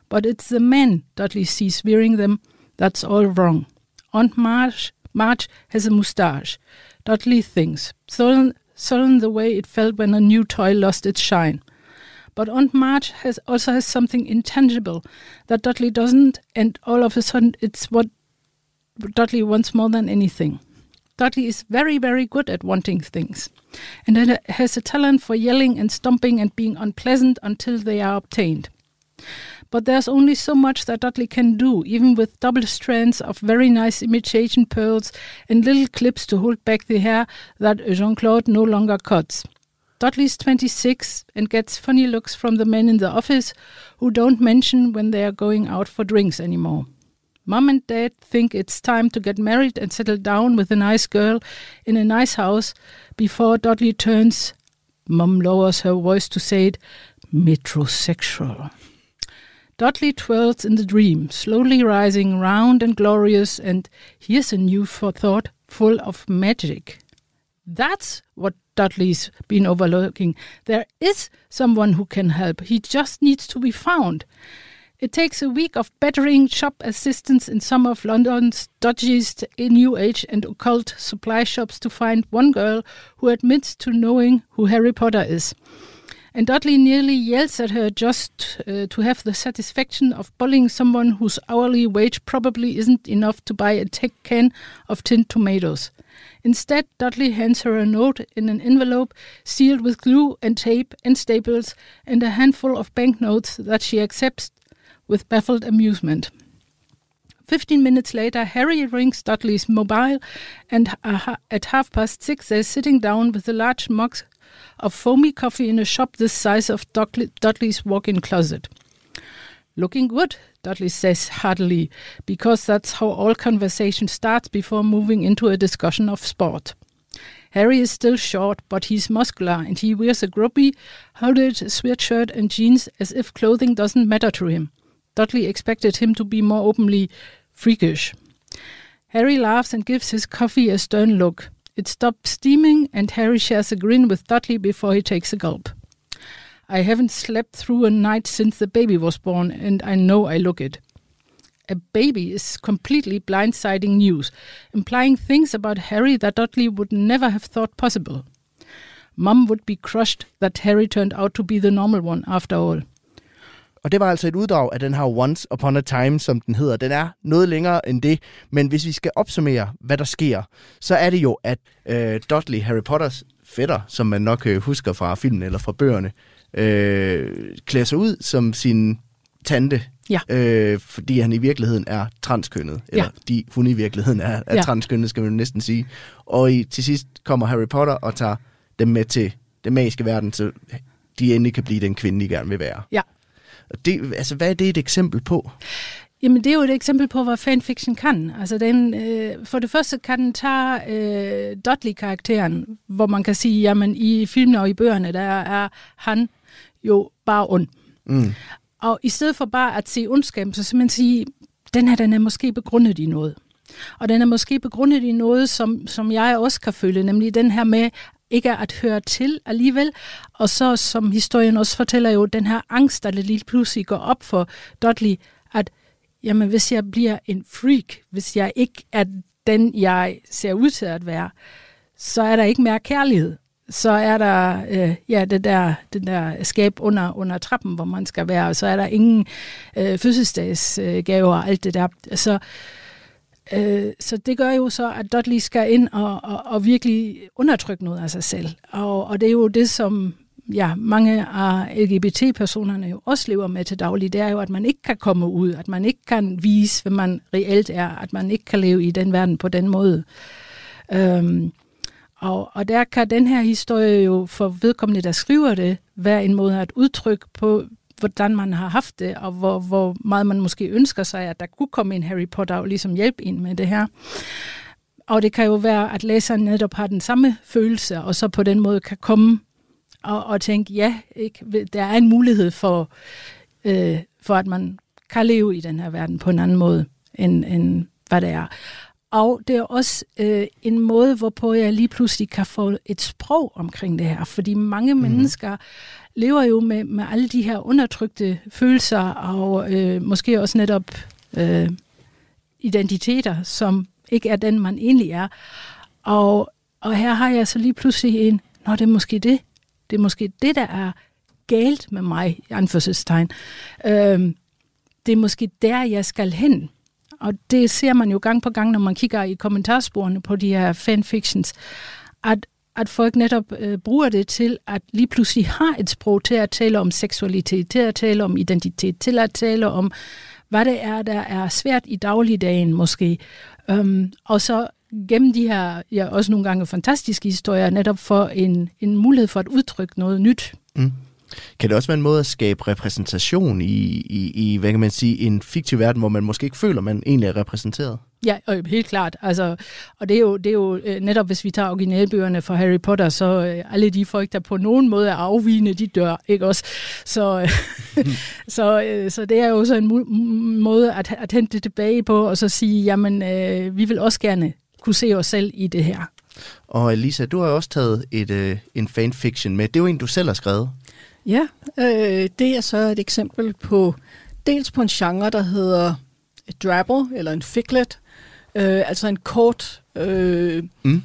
But it's the men Dudley sees wearing them that's all wrong. Aunt March, March has a moustache. Dudley thinks, sullen, sullen the way it felt when a new toy lost its shine. But Aunt March has also has something intangible that Dudley doesn't, and all of a sudden it's what Dudley wants more than anything. Dudley is very, very good at wanting things, and has a talent for yelling and stomping and being unpleasant until they are obtained. But there's only so much that Dudley can do, even with double strands of very nice imitation pearls and little clips to hold back the hair that Jean Claude no longer cuts. Dudley's 26 and gets funny looks from the men in the office who don't mention when they are going out for drinks anymore. Mom and Dad think it's time to get married and settle down with a nice girl in a nice house before Dudley turns, Mom lowers her voice to say it, metrosexual. Dudley twirls in the dream, slowly rising round and glorious, and here's a new thought full of magic. That's what Dudley's been overlooking. There is someone who can help. He just needs to be found. It takes a week of battering shop assistants in some of London's dodgiest New Age and occult supply shops to find one girl who admits to knowing who Harry Potter is. And Dudley nearly yells at her just uh, to have the satisfaction of bullying someone whose hourly wage probably isn't enough to buy a tech can of tinned tomatoes. Instead, Dudley hands her a note in an envelope sealed with glue and tape and staples and a handful of banknotes that she accepts with baffled amusement. Fifteen minutes later, Harry rings Dudley's mobile, and at half past six, they're sitting down with a large mug of foamy coffee in a shop this size of Dudley's walk in closet. Looking good, Dudley says heartily, because that's how all conversation starts before moving into a discussion of sport. Harry is still short, but he's muscular and he wears a grubby, hooded sweatshirt and jeans as if clothing doesn't matter to him. Dudley expected him to be more openly freakish. Harry laughs and gives his coffee a stern look. It stops steaming, and Harry shares a grin with Dudley before he takes a gulp. I haven't slept through a night since the baby was born, and I know I look it. A baby is completely blindsiding news, implying things about Harry that Dudley would never have thought possible. Mum would be crushed that Harry turned out to be the normal one after all. Og det var altså et uddrag af den her Once Upon a Time, som den hedder. Den er noget længere end det, men hvis vi skal opsummere, hvad der sker, så er det jo, at øh, Dudley, Harry Potters fætter, som man nok øh, husker fra filmen eller fra bøgerne, øh, klæder sig ud som sin tante, Ja. øh, fordi han i virkeligheden er transkønnet. Eller Ja. de, hun i virkeligheden er, er Ja. transkønnet, skal man næsten sige. Og i, til sidst kommer Harry Potter og tager dem med til den magiske verden, så de endelig kan blive den kvinde, de gerne vil være. Ja. Og Det, altså, hvad er det et eksempel på? Jamen, det er jo et eksempel på, hvad fanfiction kan. Altså, den, øh, for det første kan den tage øh, Dudley-karakteren, hvor man kan sige, jamen, i filmene og i bøgerne, der er han jo bare ond. Mm. Og i stedet for bare at se ondskab, så simpelthen sige, den her, den er måske begrundet i noget. Og den er måske begrundet i noget, som, som jeg også kan føle, nemlig den her med ikke at høre til alligevel. Og så, som historien også fortæller jo, den her angst, der lige pludselig går op for Dudley, at jamen, hvis jeg bliver en freak, hvis jeg ikke er den, jeg ser ud til at være, så er der ikke mere kærlighed. Så er der øh, ja, det der, det der skab under, under trappen, hvor man skal være, og så er der ingen øh, fødselsdagsgaver og alt det der. Så, øh, så det gør jo så, at Dudley skal ind og, og, og virkelig undertrykke noget af sig selv. Og, og det er jo det, som ja, mange af LGBT-personerne jo også lever med til daglig, det er jo, at man ikke kan komme ud, at man ikke kan vise, hvad man reelt er, at man ikke kan leve i den verden på den måde. Øhm, og, og der kan den her historie jo for vedkommende, der skriver det, være en måde at udtrykke på, hvordan man har haft det, og hvor, hvor meget man måske ønsker sig, at der kunne komme en Harry Potter og ligesom hjælpe ind med det her. Og det kan jo være, at læseren netop har den samme følelse, og så på den måde kan komme og, og tænke, ja, ikke, der er en mulighed for, øh, for, at man kan leve i den her verden på en anden måde, end, end hvad det er. Og det er også øh, en måde, hvorpå jeg lige pludselig kan få et sprog omkring det her. Fordi mange mm. mennesker lever jo med, med alle de her undertrykte følelser, og øh, måske også netop øh, identiteter, som ikke er den, man egentlig er. Og, og her har jeg så lige pludselig en, når det er måske det. Det er måske det, der er galt med mig, i anførselstegn. Øh, det er måske der, jeg skal hen. Og det ser man jo gang på gang, når man kigger i kommentarsporene på de her fanfictions, at, at folk netop øh, bruger det til at lige pludselig har et sprog til at tale om seksualitet, til at tale om identitet, til at tale om, hvad det er, der er svært i dagligdagen måske. Øhm, og så gennem de her, ja, også nogle gange fantastiske historier, netop for en, en mulighed for at udtrykke noget nyt. Mm. Kan det også være en måde at skabe repræsentation i, i, i hvad kan man sige, en fiktiv verden, hvor man måske ikke føler, man egentlig er repræsenteret? Ja, og helt klart. Altså, og det er jo, det er jo øh, netop, hvis vi tager originalbøgerne fra Harry Potter, så øh, alle de folk, der på nogen måde er afvigende, de dør, ikke også? Så, øh, så, så det er jo så en måde at, at hente det tilbage på, og så sige, jamen, øh, vi vil også gerne kunne se os selv i det her. Og Lisa, du har også taget et, øh, en fanfiction med. Det er jo en, du selv har skrevet. Ja, øh, det er så et eksempel på, dels på en genre, der hedder et drabble, eller en ficlet, øh, altså en kort øh, Mm.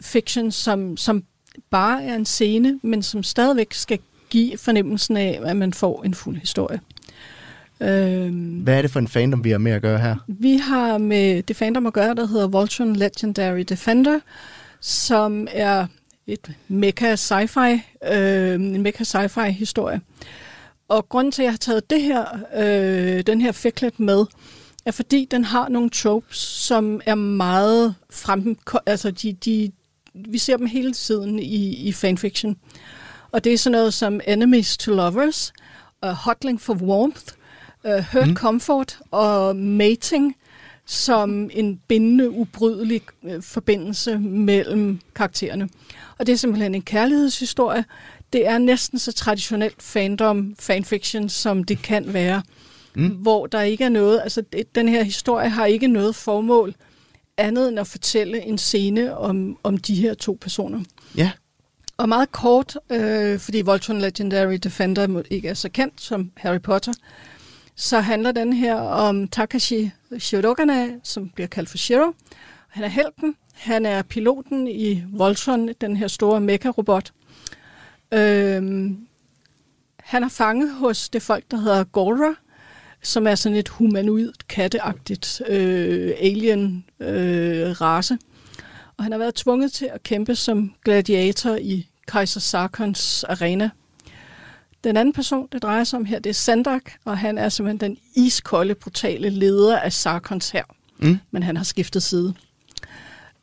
fiction, som, som bare er en scene, men som stadigvæk skal give fornemmelsen af, at man får en fuld historie. Øh, Hvad er det for en fandom, vi har med at gøre her? vi har med det fandom at gøre, der hedder Voltron Legendary Defender, som er et mecha sci-fi, øh, en mecha sci-fi historie. Og grunden til, at jeg har taget det her, øh, den her ficlet med, er fordi den har nogle tropes, som er meget frem, altså de, de, vi ser dem hele tiden i, i fanfiction. Og det er sådan noget som enemies to lovers, uh, hotling for warmth, uh, hurt mm. comfort og mating som en bindende, ubrydelig øh, forbindelse mellem karaktererne. Og det er simpelthen en kærlighedshistorie. Det er næsten så traditionelt fandom, fanfiction, som det kan være. Mm. Hvor der ikke er noget, altså det, den her historie har ikke noget formål andet end at fortælle en scene om, om de her to personer. Ja. Og meget kort, øh, fordi Voltron Legendary Defender ikke er så kendt som Harry Potter, så handler den her om Takashi Shirogane, som bliver kaldt for Shiro. Han er helten. Han er piloten i Voltron, den her store mecha-robot. Øhm, han er fanget hos det folk, der hedder Gora, som er sådan et humanoid, katteagtigt øh, alien-race. Øh, og han har været tvunget til at kæmpe som gladiator i Kaiser Sarkons arena. Den anden person, det drejer sig om her, det er Sandak, og han er simpelthen den iskolde, brutale leder af Sarkons her. Mm. Men han har skiftet side.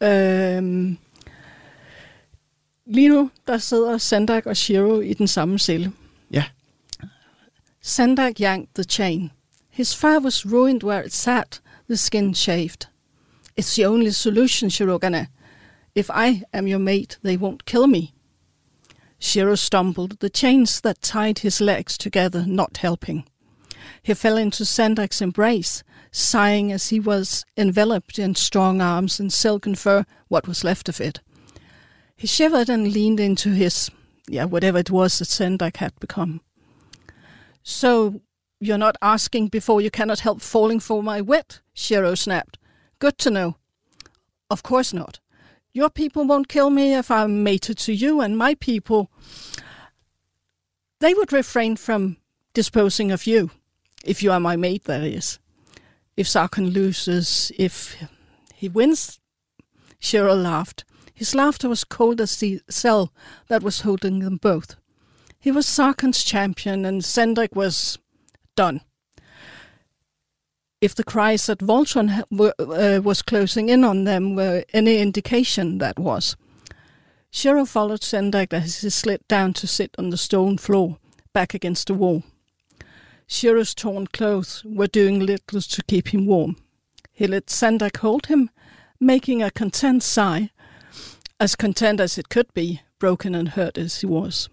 Øhm, Lige nu, der sidder Sandak og Shiro i den samme celle. Ja. Sandak yanked the chain. His fur was ruined where it sat, the skin shaved. It's the only solution, Shirogane. If I am your mate, they won't kill me. Shiro stumbled, the chains that tied his legs together not helping. He fell into Sandak's embrace, sighing as he was enveloped in strong arms and silken fur, what was left of it. He shivered and leaned into his, yeah, whatever it was that Sandak had become. So, you're not asking before you cannot help falling for my wit? Shiro snapped. Good to know. Of course not. Your people won't kill me if I'm mated to you, and my people. They would refrain from disposing of you, if you are my mate, that is. If Sarkon loses, if he wins. Shiro laughed. His laughter was cold as the cell that was holding them both. He was Sarkon's champion, and Sendrik was done. If the cries that Voltron were, uh, was closing in on them were any indication, that was. Shiro followed Sendrik as he slid down to sit on the stone floor, back against the wall. Shiro's torn clothes were doing little to keep him warm. He let Sandak hold him, making a content sigh, as content as it could be, broken and hurt as he was.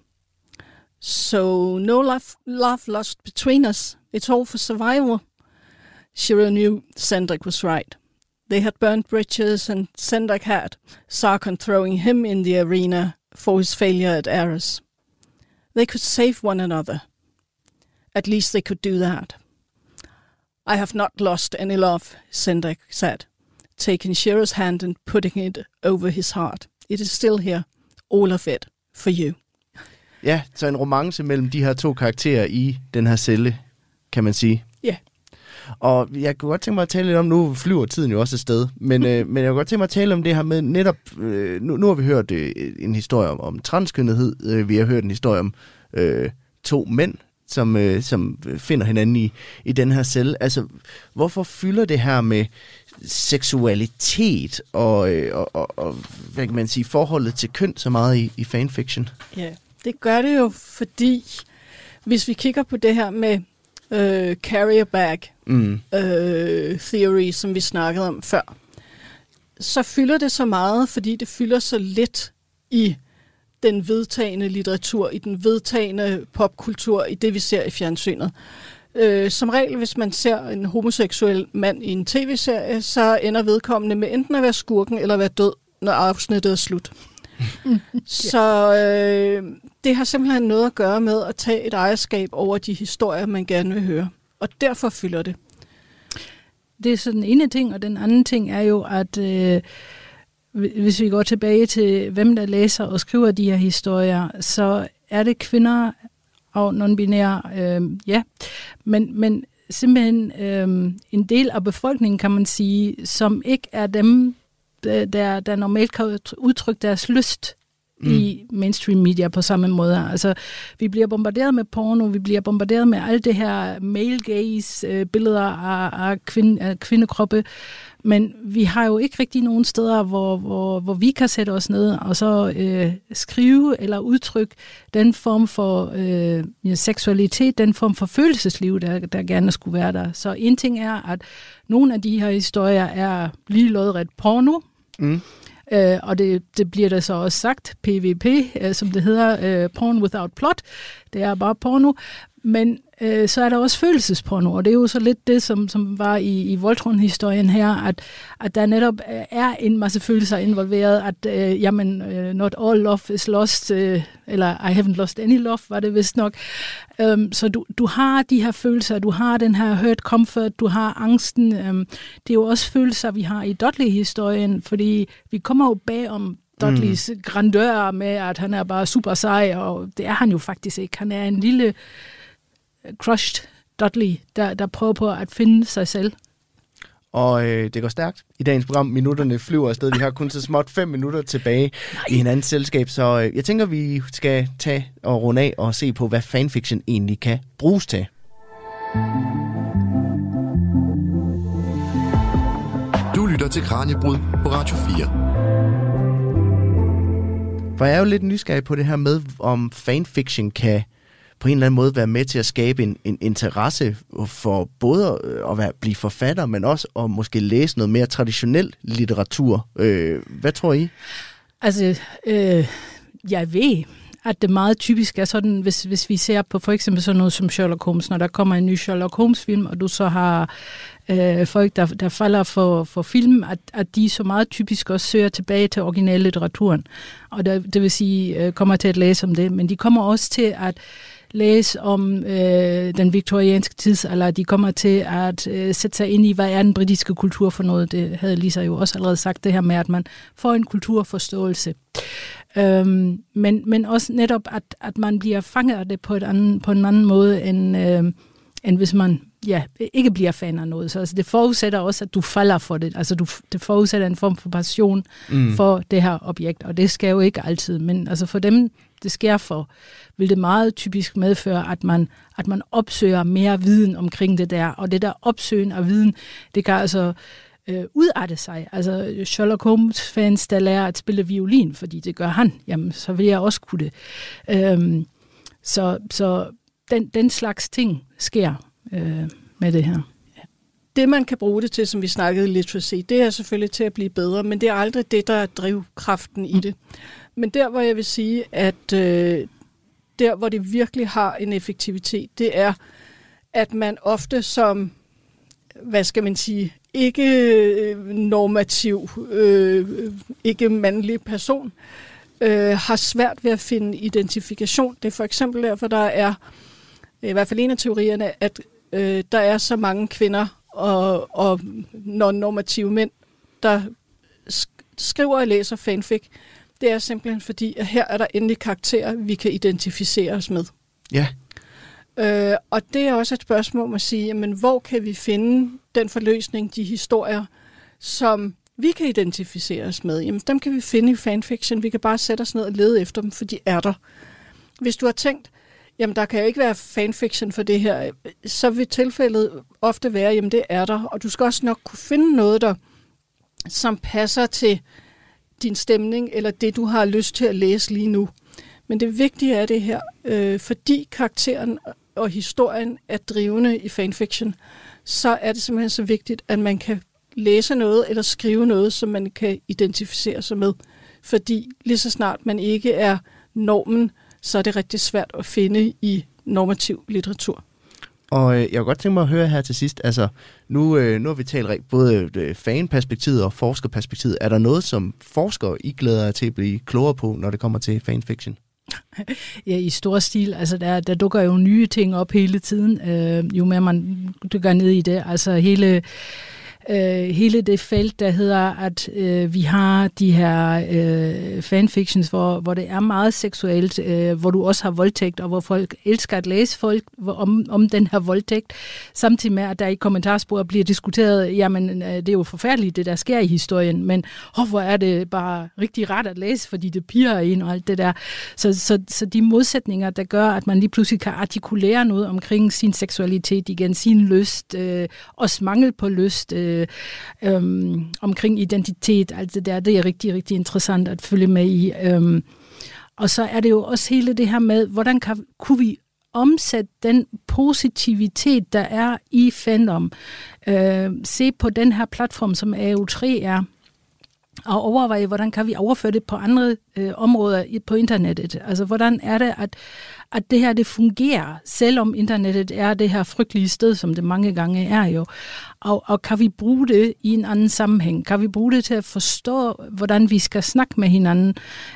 So, no love, love lost between us. It's all for survival. Shiro knew Sendak was right. They had burnt bridges, and Sendak had, Sarkon throwing him in the arena for his failure at Eris. They could save one another. At least they could do that. I have not lost any love, Sendak said, taking Shiro's hand and putting it over his heart. It is still here, all of it, for you. Ja, så en romance mellem de her to karakterer i den her celle, kan man sige. Og jeg kunne godt tænke mig at tale lidt om, nu flyver tiden jo også afsted, men, øh, men jeg kunne godt tænke mig at tale om det her med netop, øh, nu, nu har vi hørt øh, en historie om, om transkønnethed, øh, vi har hørt en historie om øh, to mænd, som, øh, som finder hinanden i, i den her celle. Altså, hvorfor fylder det her med seksualitet og, øh, og, og, og hvad kan man sige, forholdet til køn så meget i, i fanfiction? Ja, det gør det jo, fordi hvis vi kigger på det her med øh, carrier bag Mm. øh, theory, som vi snakkede om før, så fylder det så meget, fordi det fylder så lidt i den vedtagende litteratur, i den vedtagende popkultur, i det vi ser i fjernsynet. Øh, som regel, hvis man ser en homoseksuel mand i en tv-serie, så ender vedkommende med enten at være skurken eller at være død, når afsnittet er slut. Så øh, det har simpelthen noget at gøre med at tage et ejerskab over de historier, man gerne vil høre. Og derfor fylder det. Det er så den ene ting, og den anden ting er jo, at øh, hvis vi går tilbage til, hvem der læser og skriver de her historier, så er det kvinder og non-binære, øh, ja. Men, men simpelthen øh, en del af befolkningen, kan man sige, som ikke er dem, der, der normalt kan udtrykke deres lyst mm. i mainstream media på samme måde. Altså, vi bliver bombarderet med porno, vi bliver bombarderet med alt det her male gaze, øh, billeder af, af, kvinde, af kvindekroppe, men vi har jo ikke rigtig nogen steder, hvor, hvor, hvor vi kan sætte os ned og så øh, skrive eller udtrykke den form for øh, ja, seksualitet, den form for følelsesliv, der, der gerne skulle være der. Så en ting er, at nogle af de her historier er lige lodret porno, Mm. Øh, og det, det bliver der så også sagt, PvP, øh, som det hedder, øh, porn without plot. Det er bare porno. Men øh, så er der også følelsesporno, og det er jo så lidt det, som, som var i, i Voltron-historien her, at, at der netop er en masse følelser involveret, at øh, jamen, øh, not all love is lost, øh, eller I haven't lost any love, var det vist nok. Um, så du, du har de her følelser, du har den her hurt comfort, du har angsten. Um, det er jo også følelser, vi har i Dudley-historien, fordi vi kommer jo bag om Dudleys mm. grandør med, at han er bare super sej, og det er han jo faktisk ikke. Han er en lille crushed Dudley, der, der prøver på at finde sig selv. Og øh, det går stærkt i dagens program. Minutterne flyver afsted. Vi har kun så småt fem minutter tilbage Nej. i hinandens selskab. Så øh, jeg tænker, vi skal tage og runde af og se på, hvad fanfiction egentlig kan bruges til. Du lytter til Kranjebrud på Radio 4. For jeg er jo lidt nysgerrig på det her med, om fanfiction kan på en eller anden måde være med til at skabe en, en interesse for både at være, blive forfatter, men også at måske læse noget mere traditionel litteratur. Øh, hvad tror I? Altså, øh, jeg ved, at det meget typisk er sådan, hvis, hvis vi ser på for eksempel sådan noget som Sherlock Holmes, når der kommer en ny Sherlock Holmes-film, og du så har øh, folk, der, der falder for, for film, at, at de så meget typisk også søger tilbage til originallitteraturen. Og der, det vil sige, øh, kommer til at læse om det, men de kommer også til at læse om øh, den viktorianske tidsalder. De kommer til at øh, sætte sig ind i, hvad er den britiske kultur for noget. Det havde Lisa jo også allerede sagt, det her med, at man får en kulturforståelse. Øhm, men, men også netop, at, at man bliver fanget af det på, et anden, på en anden måde, end, øh, end hvis man ja, ikke bliver fan af noget. Så altså, det forudsætter også, at du falder for det. Altså du, det forudsætter en form for passion mm. for det her objekt, og det skal jo ikke altid. Men altså for dem, det sker for, vil det meget typisk medføre, at man, at man opsøger mere viden omkring det der. Og det der opsøgen af viden, det kan altså øh, udarte sig. Altså Sherlock Holmes-fans, der lærer at spille violin, fordi det gør han, jamen så vil jeg også kunne det. Øhm, så så den, den slags ting sker øh, med det her. Det, man kan bruge det til, som vi snakkede literacy, det er selvfølgelig til at blive bedre, men det er aldrig det, der er drivkraften i det. Men der, hvor jeg vil sige, at øh, der, hvor det virkelig har en effektivitet, det er, at man ofte som, hvad skal man sige, ikke øh, normativ, øh, ikke mandlig person, øh, har svært ved at finde identifikation. Det er for eksempel derfor, der er, i hvert fald en af teorierne, at øh, der er så mange kvinder og, og non-normative mænd, der skriver og læser fanfic. Det er simpelthen fordi, at her er der endelig karakterer, vi kan identificere os med. Ja. Øh, og det er også et spørgsmål om at sige, jamen, hvor kan vi finde den forløsning, de historier, som vi kan identificere os med? Jamen, dem kan vi finde i fanfiction. Vi kan bare sætte os ned og lede efter dem, for de er der. Hvis du har tænkt, jamen der kan jo ikke være fanfiction for det her, så vil tilfældet ofte være, jamen det er der, og du skal også nok kunne finde noget der, som passer til din stemning, eller det du har lyst til at læse lige nu. Men det vigtige er det her, øh, fordi karakteren og historien er drivende i fanfiction, så er det simpelthen så vigtigt, at man kan læse noget eller skrive noget, som man kan identificere sig med. Fordi lige så snart man ikke er normen, så er det rigtig svært at finde i normativ litteratur. Og øh, jeg kunne godt tænke mig at høre her til sidst, altså nu, øh, nu har vi talt både øh, fanperspektivet og forskerperspektivet. Er der noget, som forskere I glæder jer til at blive klogere på, når det kommer til fanfiction? ja, i stor stil. Altså, der, der dukker jo nye ting op hele tiden, øh, jo mere man dykker ned i det. Altså, hele øh, hele det felt, der hedder, at øh, vi har de her øh, fanfictions, hvor, hvor det er meget seksuelt, øh, hvor du også har voldtægt, og hvor folk elsker at læse folk om, om den her voldtægt, samtidig med, at der i kommentarspor bliver diskuteret, jamen, øh, det er jo forfærdeligt, det der sker i historien, men oh, hvor er det bare rigtig rart at læse, fordi det piger ind og alt det der. Så, så, så de modsætninger, der gør, at man lige pludselig kan artikulere noget omkring sin seksualitet igen, sin lyst, øh, også mangel på lyst, øh, øh, øh, omkring identitet, alt det der, det er rigtig, rigtig interessant at følge med i. Øh, og så er det jo også hele det her med, hvordan kan, kunne vi omsætte den positivitet, der er i fandom. Øh, se på den her platform, som AO3 er, og overveje, hvordan kan vi overføre det på andre øh, områder på internettet. Altså, hvordan er det, at, at det her det fungerer, selvom internettet er det her frygtelige sted, som det mange gange er jo. Og, og kan vi bruge det i en anden sammenhæng? Kan vi bruge det til at forstå, hvordan vi skal snakke med hinanden?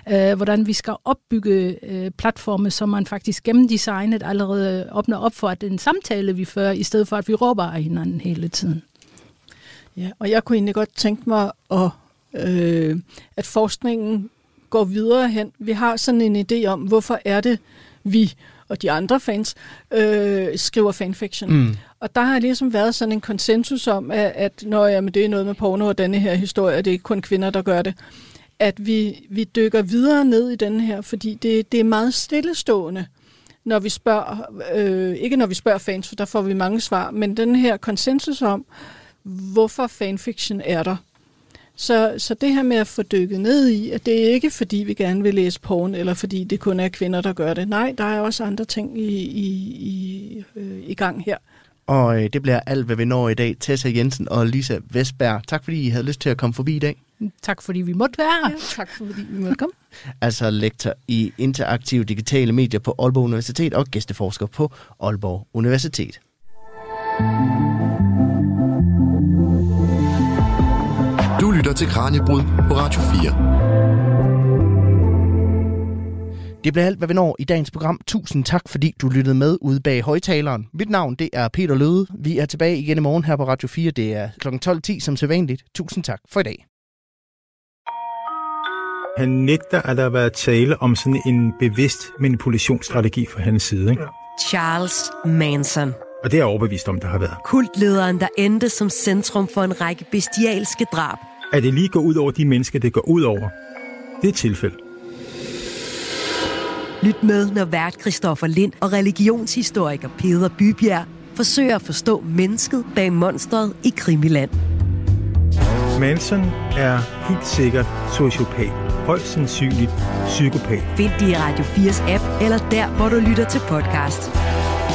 Øh, hvordan vi skal opbygge øh, platforme, som man faktisk gennem designet allerede åbner op for, at det er en samtale, vi fører, i stedet for at vi råber af hinanden hele tiden. Ja, og jeg kunne egentlig godt tænke mig, at, øh, at forskningen går videre hen. Vi har sådan en idé om, hvorfor er det, vi og de andre fans øh, skriver fanfiction. Mm. Og der har ligesom været sådan en konsensus om, at, at når jamen, det er noget med porno og denne her historie, det er ikke kun kvinder, der gør det, at vi, vi dykker videre ned i den her, fordi det, det er meget stillestående, når vi spørger, øh, ikke når vi spørger fans, for der får vi mange svar, men den her konsensus om, hvorfor fanfiction er der, Så, så det her med at få dykket ned i, at det er ikke fordi, vi gerne vil læse porn, eller fordi det kun er kvinder, der gør det. Nej, der er også andre ting i, i, i, øh, i gang her. Og øh, det bliver alt, hvad vi når i dag. Tessa Jensen og Lisa Vestberg. Tak fordi I havde lyst til at komme forbi i dag. Tak fordi vi måtte være her. Ja, tak fordi vi måtte komme. Altså lektor i interaktive digitale medier på Aalborg Universitet og gæsteforsker på Aalborg Universitet. Du lytter til Kranjebrud på Radio 4. Det bliver alt, hvad vi når i dagens program. Tusind tak, fordi du lyttede med ude bag højtaleren. Mit navn det er Peter Løde. Vi er tilbage igen i morgen her på Radio 4. Det er kl. 12.10 som sædvanligt. Tusind tak for i dag. Han nægter, at der har været tale om sådan en bevidst manipulationsstrategi fra hans side. Ikke? Charles Manson. Og det er jeg overbevist om, der har været. Kultlederen, der endte som centrum for en række bestialske drab. At det lige går ud over de mennesker, det går ud over, det er et tilfælde. Lyt med, når vært Christoffer Lind og religionshistoriker Peder Bybjerg forsøger at forstå mennesket bag monstret i Krimiland. Manson er helt sikkert sociopat. Højst sandsynligt psykopat. Find det i Radio 4's app, eller der, hvor du lytter til podcast.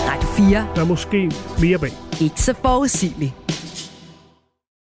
Radio 4. Der er måske mere bag. Ikke så forudsigeligt.